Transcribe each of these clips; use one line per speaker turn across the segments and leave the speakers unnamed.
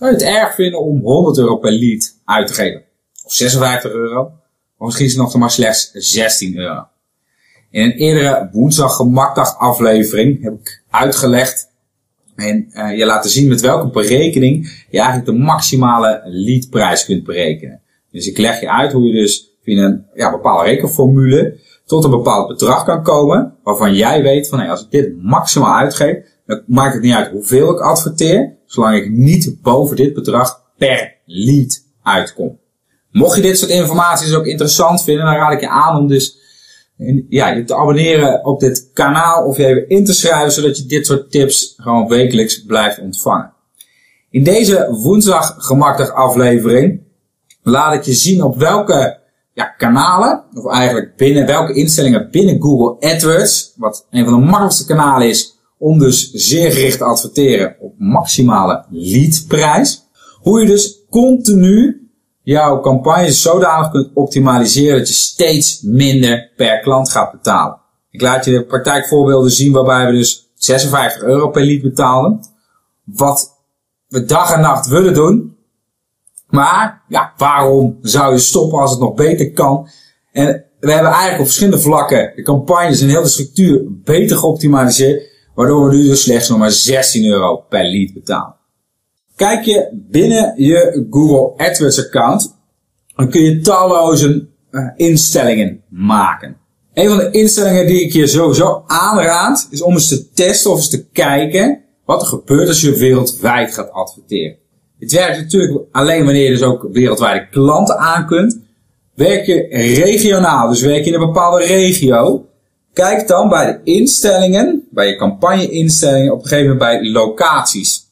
kan je het erg vinden om 100 euro per lead uit te geven. Of 56 euro. Of misschien is het nog maar slechts 16 euro. In een eerdere woensdag gemakdag aflevering heb ik uitgelegd en uh, je laten zien met welke berekening je eigenlijk de maximale leadprijs kunt berekenen. Dus ik leg je uit hoe je dus via een ja, bepaalde rekenformule tot een bepaald bedrag kan komen. Waarvan jij weet van hey, als ik dit maximaal uitgeef, dan maakt het niet uit hoeveel ik adverteer. Zolang ik niet boven dit bedrag per lead uitkom. Mocht je dit soort informaties ook interessant vinden, dan raad ik je aan om dus ja, je te abonneren op dit kanaal of je even in te schrijven, zodat je dit soort tips gewoon wekelijks blijft ontvangen. In deze woensdag gemakkelijk aflevering laat ik je zien op welke ja, kanalen, of eigenlijk binnen welke instellingen binnen Google AdWords, wat een van de makkelijkste kanalen is om dus zeer gericht te adverteren op maximale leadprijs. Hoe je dus continu jouw campagnes zodanig kunt optimaliseren dat je steeds minder per klant gaat betalen. Ik laat je de praktijkvoorbeelden zien waarbij we dus 56 euro per lead betalen. Wat we dag en nacht willen doen. Maar ja, waarom zou je stoppen als het nog beter kan? En we hebben eigenlijk op verschillende vlakken de campagnes en heel de structuur beter geoptimaliseerd. Waardoor we nu dus slechts nog maar 16 euro per lead betalen. Kijk je binnen je Google AdWords account, dan kun je talloze uh, instellingen maken. Een van de instellingen die ik je sowieso aanraad, is om eens te testen of eens te kijken wat er gebeurt als je wereldwijd gaat adverteren. Het werkt natuurlijk alleen wanneer je dus ook wereldwijde klanten aan kunt. Werk je regionaal, dus werk je in een bepaalde regio, kijk dan bij de instellingen, bij je campagne-instellingen, op een gegeven moment bij locaties.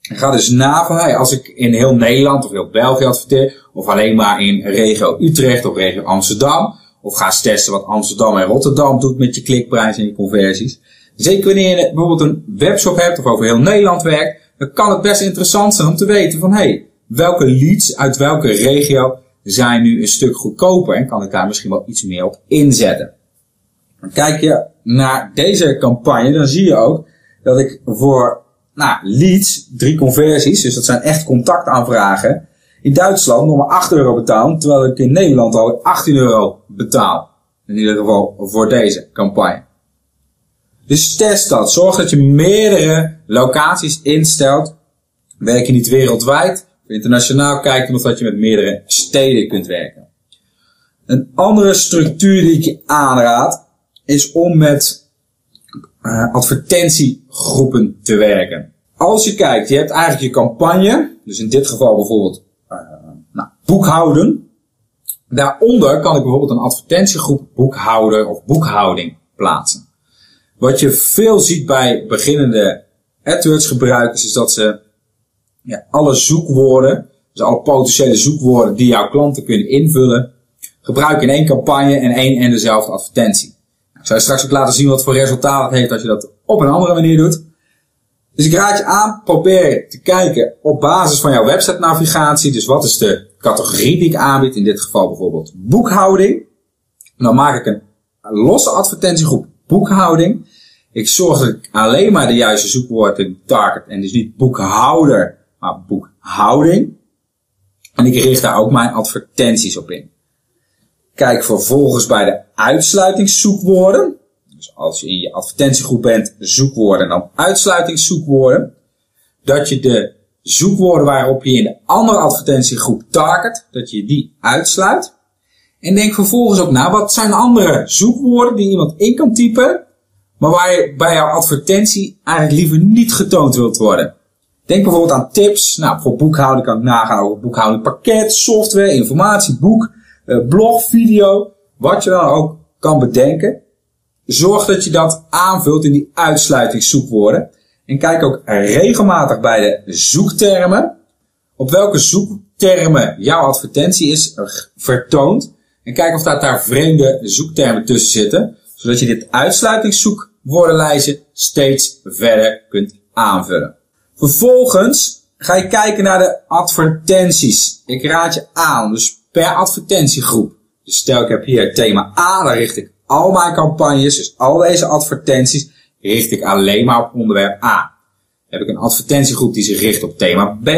Ga dus na van, hey, als ik in heel Nederland of heel België adverteer, of alleen maar in regio Utrecht of regio Amsterdam, of ga eens testen wat Amsterdam en Rotterdam doet met je klikprijs en je conversies. Zeker wanneer je bijvoorbeeld een webshop hebt of over heel Nederland werkt, dan kan het best interessant zijn om te weten van, hey, welke leads uit welke regio zijn nu een stuk goedkoper en kan ik daar misschien wel iets meer op inzetten. Kijk je naar deze campagne, dan zie je ook dat ik voor nou, leads, drie conversies, dus dat zijn echt contactaanvragen. In Duitsland nog maar 8 euro betaal, terwijl ik in Nederland al 18 euro betaal. In ieder geval voor deze campagne. Dus test dat. Zorg dat je meerdere locaties instelt. Werk je niet wereldwijd, internationaal kijkt, of dat je met meerdere steden kunt werken. Een andere structuur die ik je aanraad, is om met uh, advertentiegroepen te werken. Als je kijkt, je hebt eigenlijk je campagne, dus in dit geval bijvoorbeeld uh, nou, boekhouden. Daaronder kan ik bijvoorbeeld een advertentiegroep boekhouden of boekhouding plaatsen. Wat je veel ziet bij beginnende AdWords gebruikers is dat ze ja, alle zoekwoorden, dus alle potentiële zoekwoorden die jouw klanten kunnen invullen, gebruiken in één campagne en één en dezelfde advertentie. Ik zal je straks ook laten zien wat voor resultaat het heeft als je dat op een andere manier doet. Dus ik raad je aan, probeer te kijken op basis van jouw website navigatie. Dus wat is de categorie die ik aanbied? In dit geval bijvoorbeeld boekhouding. Dan maak ik een losse advertentiegroep boekhouding. Ik zorg dat ik alleen maar de juiste zoekwoorden target. En dus niet boekhouder, maar boekhouding. En ik richt daar ook mijn advertenties op in. Kijk vervolgens bij de uitsluitingszoekwoorden. Dus als je in je advertentiegroep bent, zoekwoorden en dan uitsluitingszoekwoorden. Dat je de zoekwoorden waarop je in de andere advertentiegroep target, dat je die uitsluit. En denk vervolgens ook na, wat zijn andere zoekwoorden die iemand in kan typen, maar waar je bij jouw advertentie eigenlijk liever niet getoond wilt worden. Denk bijvoorbeeld aan tips. Nou, voor boekhouden kan ik nagaan over boekhouding pakket, software, informatie, boek, blog, video, wat je dan ook kan bedenken. Zorg dat je dat aanvult in die uitsluitingszoekwoorden. En kijk ook regelmatig bij de zoektermen. Op welke zoektermen jouw advertentie is vertoond. En kijk of daar, daar vreemde zoektermen tussen zitten. Zodat je dit uitsluitingszoekwoordenlijstje steeds verder kunt aanvullen. Vervolgens ga je kijken naar de advertenties. Ik raad je aan, dus per advertentiegroep. Dus stel ik heb hier thema A, dan richt ik al mijn campagnes, dus al deze advertenties, richt ik alleen maar op onderwerp A. heb ik een advertentiegroep die zich richt op thema B.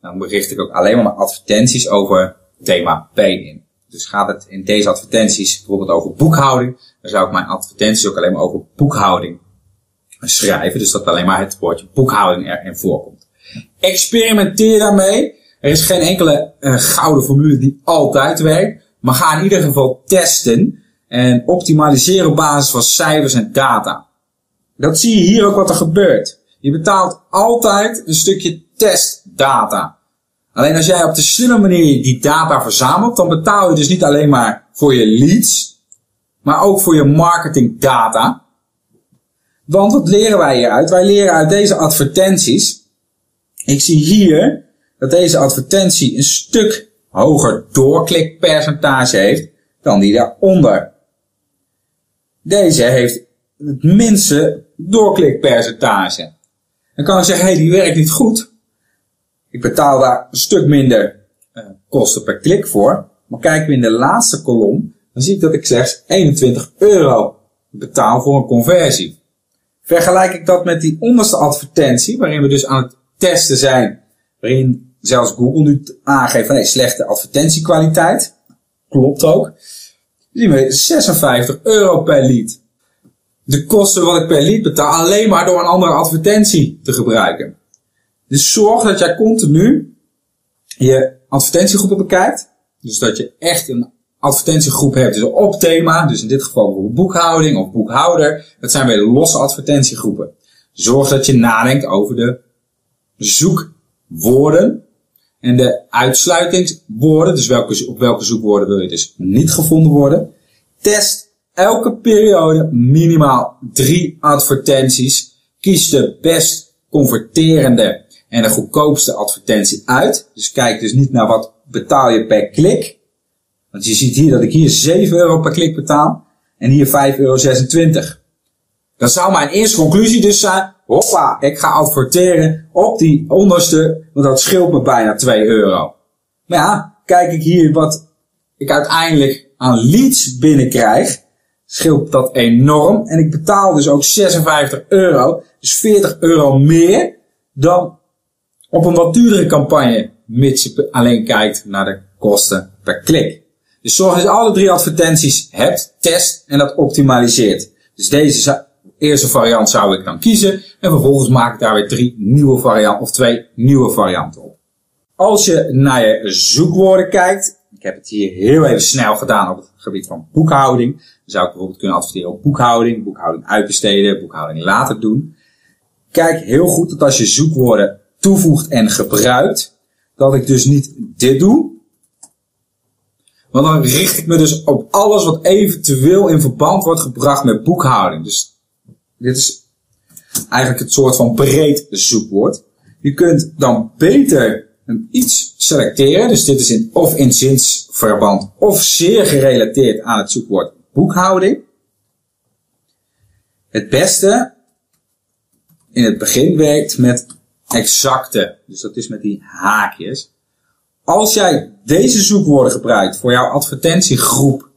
Dan bericht ik ook alleen maar mijn advertenties over thema B in. Dus gaat het in deze advertenties bijvoorbeeld over boekhouding, dan zou ik mijn advertenties ook alleen maar over boekhouding schrijven. Dus dat alleen maar het woordje boekhouding erin voorkomt. Experimenteer daarmee. Er is geen enkele uh, gouden formule die altijd werkt. Maar ga in ieder geval testen en optimaliseren op basis van cijfers en data. Dat zie je hier ook wat er gebeurt. Je betaalt altijd een stukje testdata. Alleen als jij op de slimme manier die data verzamelt, dan betaal je dus niet alleen maar voor je leads, maar ook voor je marketingdata. Want wat leren wij hieruit? Wij leren uit deze advertenties. Ik zie hier dat deze advertentie een stuk hoger doorklikpercentage heeft dan die daaronder. Deze heeft het minste doorklikpercentage. Dan kan ik zeggen, hé, hey, die werkt niet goed. Ik betaal daar een stuk minder uh, kosten per klik voor. Maar kijken we in de laatste kolom, dan zie ik dat ik slechts 21 euro betaal voor een conversie. Vergelijk ik dat met die onderste advertentie, waarin we dus aan het testen zijn, waarin zelfs Google nu aangeeft van hey, slechte advertentiekwaliteit. Klopt ook. Zien we 56 euro per lead. De kosten wat ik per lead betaal alleen maar door een andere advertentie te gebruiken. Dus zorg dat jij continu je advertentiegroepen bekijkt. Dus dat je echt een advertentiegroep hebt dus op thema. Dus in dit geval boekhouding of boekhouder. Dat zijn weer losse advertentiegroepen. Zorg dat je nadenkt over de zoekwoorden en de uitsluitingswoorden. Dus welke, op welke zoekwoorden wil je dus niet gevonden worden. Test elke periode minimaal drie advertenties. Kies de best converterende en de goedkoopste advertentie uit. Dus kijk dus niet naar wat betaal je per klik. Want je ziet hier dat ik hier 7 euro per klik betaal en hier 5,26 euro. Dan zou mijn eerste conclusie dus zijn, hoppa, ik ga adverteren op die onderste, want dat scheelt me bijna 2 euro. Maar ja, kijk ik hier wat ik uiteindelijk aan leads binnenkrijg, scheelt dat enorm. En ik betaal dus ook 56 euro, dus 40 euro meer dan op een wat duurdere campagne, mits je alleen kijkt naar de kosten per klik. Dus zorg dat je alle drie advertenties hebt, test en dat optimaliseert. Dus deze eerste variant zou ik dan kiezen en vervolgens maak ik daar weer drie nieuwe varianten of twee nieuwe varianten op. Als je naar je zoekwoorden kijkt, ik heb het hier heel even snel gedaan op het gebied van boekhouding. Dan zou ik bijvoorbeeld kunnen adverteren op boekhouding, boekhouding uitbesteden, boekhouding later doen. Kijk heel goed dat als je zoekwoorden toevoegt en gebruikt, dat ik dus niet dit doe. Want dan richt ik me dus op alles wat eventueel in verband wordt gebracht met boekhouding. Dus dit is eigenlijk het soort van breed zoekwoord. Je kunt dan beter iets selecteren. Dus dit is in, of in zinsverband of zeer gerelateerd aan het zoekwoord boekhouding. Het beste in het begin werkt met exacte. Dus dat is met die haakjes. Als jij deze zoekwoorden gebruikt voor jouw advertentiegroep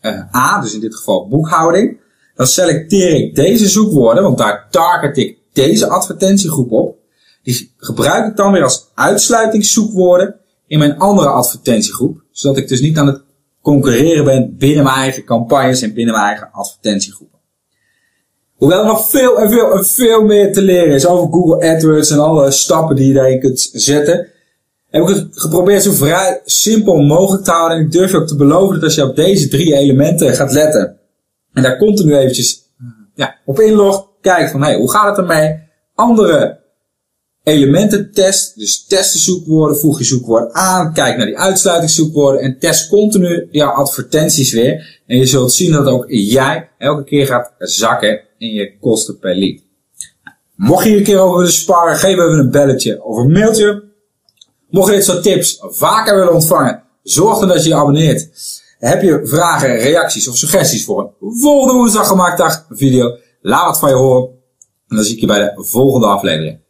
uh, A, dus in dit geval boekhouding, dan selecteer ik deze zoekwoorden, want daar target ik deze advertentiegroep op. Die gebruik ik dan weer als uitsluitingszoekwoorden in mijn andere advertentiegroep, zodat ik dus niet aan het concurreren ben binnen mijn eigen campagnes en binnen mijn eigen advertentiegroepen. Hoewel er nog veel en veel en veel meer te leren is over Google AdWords en alle stappen die je daarin kunt zetten, heb ik het geprobeerd zo vrij simpel mogelijk te houden. En ik durf je ook te beloven dat als je op deze drie elementen gaat letten en daar continu eventjes ja, op inlog, kijk van hey, hoe gaat het ermee? Andere elementen test, dus test de zoekwoorden, voeg je zoekwoord aan, kijk naar die uitsluitingszoekwoorden en test continu jouw advertenties weer. En je zult zien dat ook jij elke keer gaat zakken in je kosten per lead. Mocht je hier een keer over willen sparen, geef even een belletje of een mailtje. Mocht je dit soort tips vaker willen ontvangen, zorg dan dat je je abonneert. Heb je vragen, reacties of suggesties voor een volgende woensdag gemaakt dag video? Laat het van je horen. En dan zie ik je bij de volgende aflevering.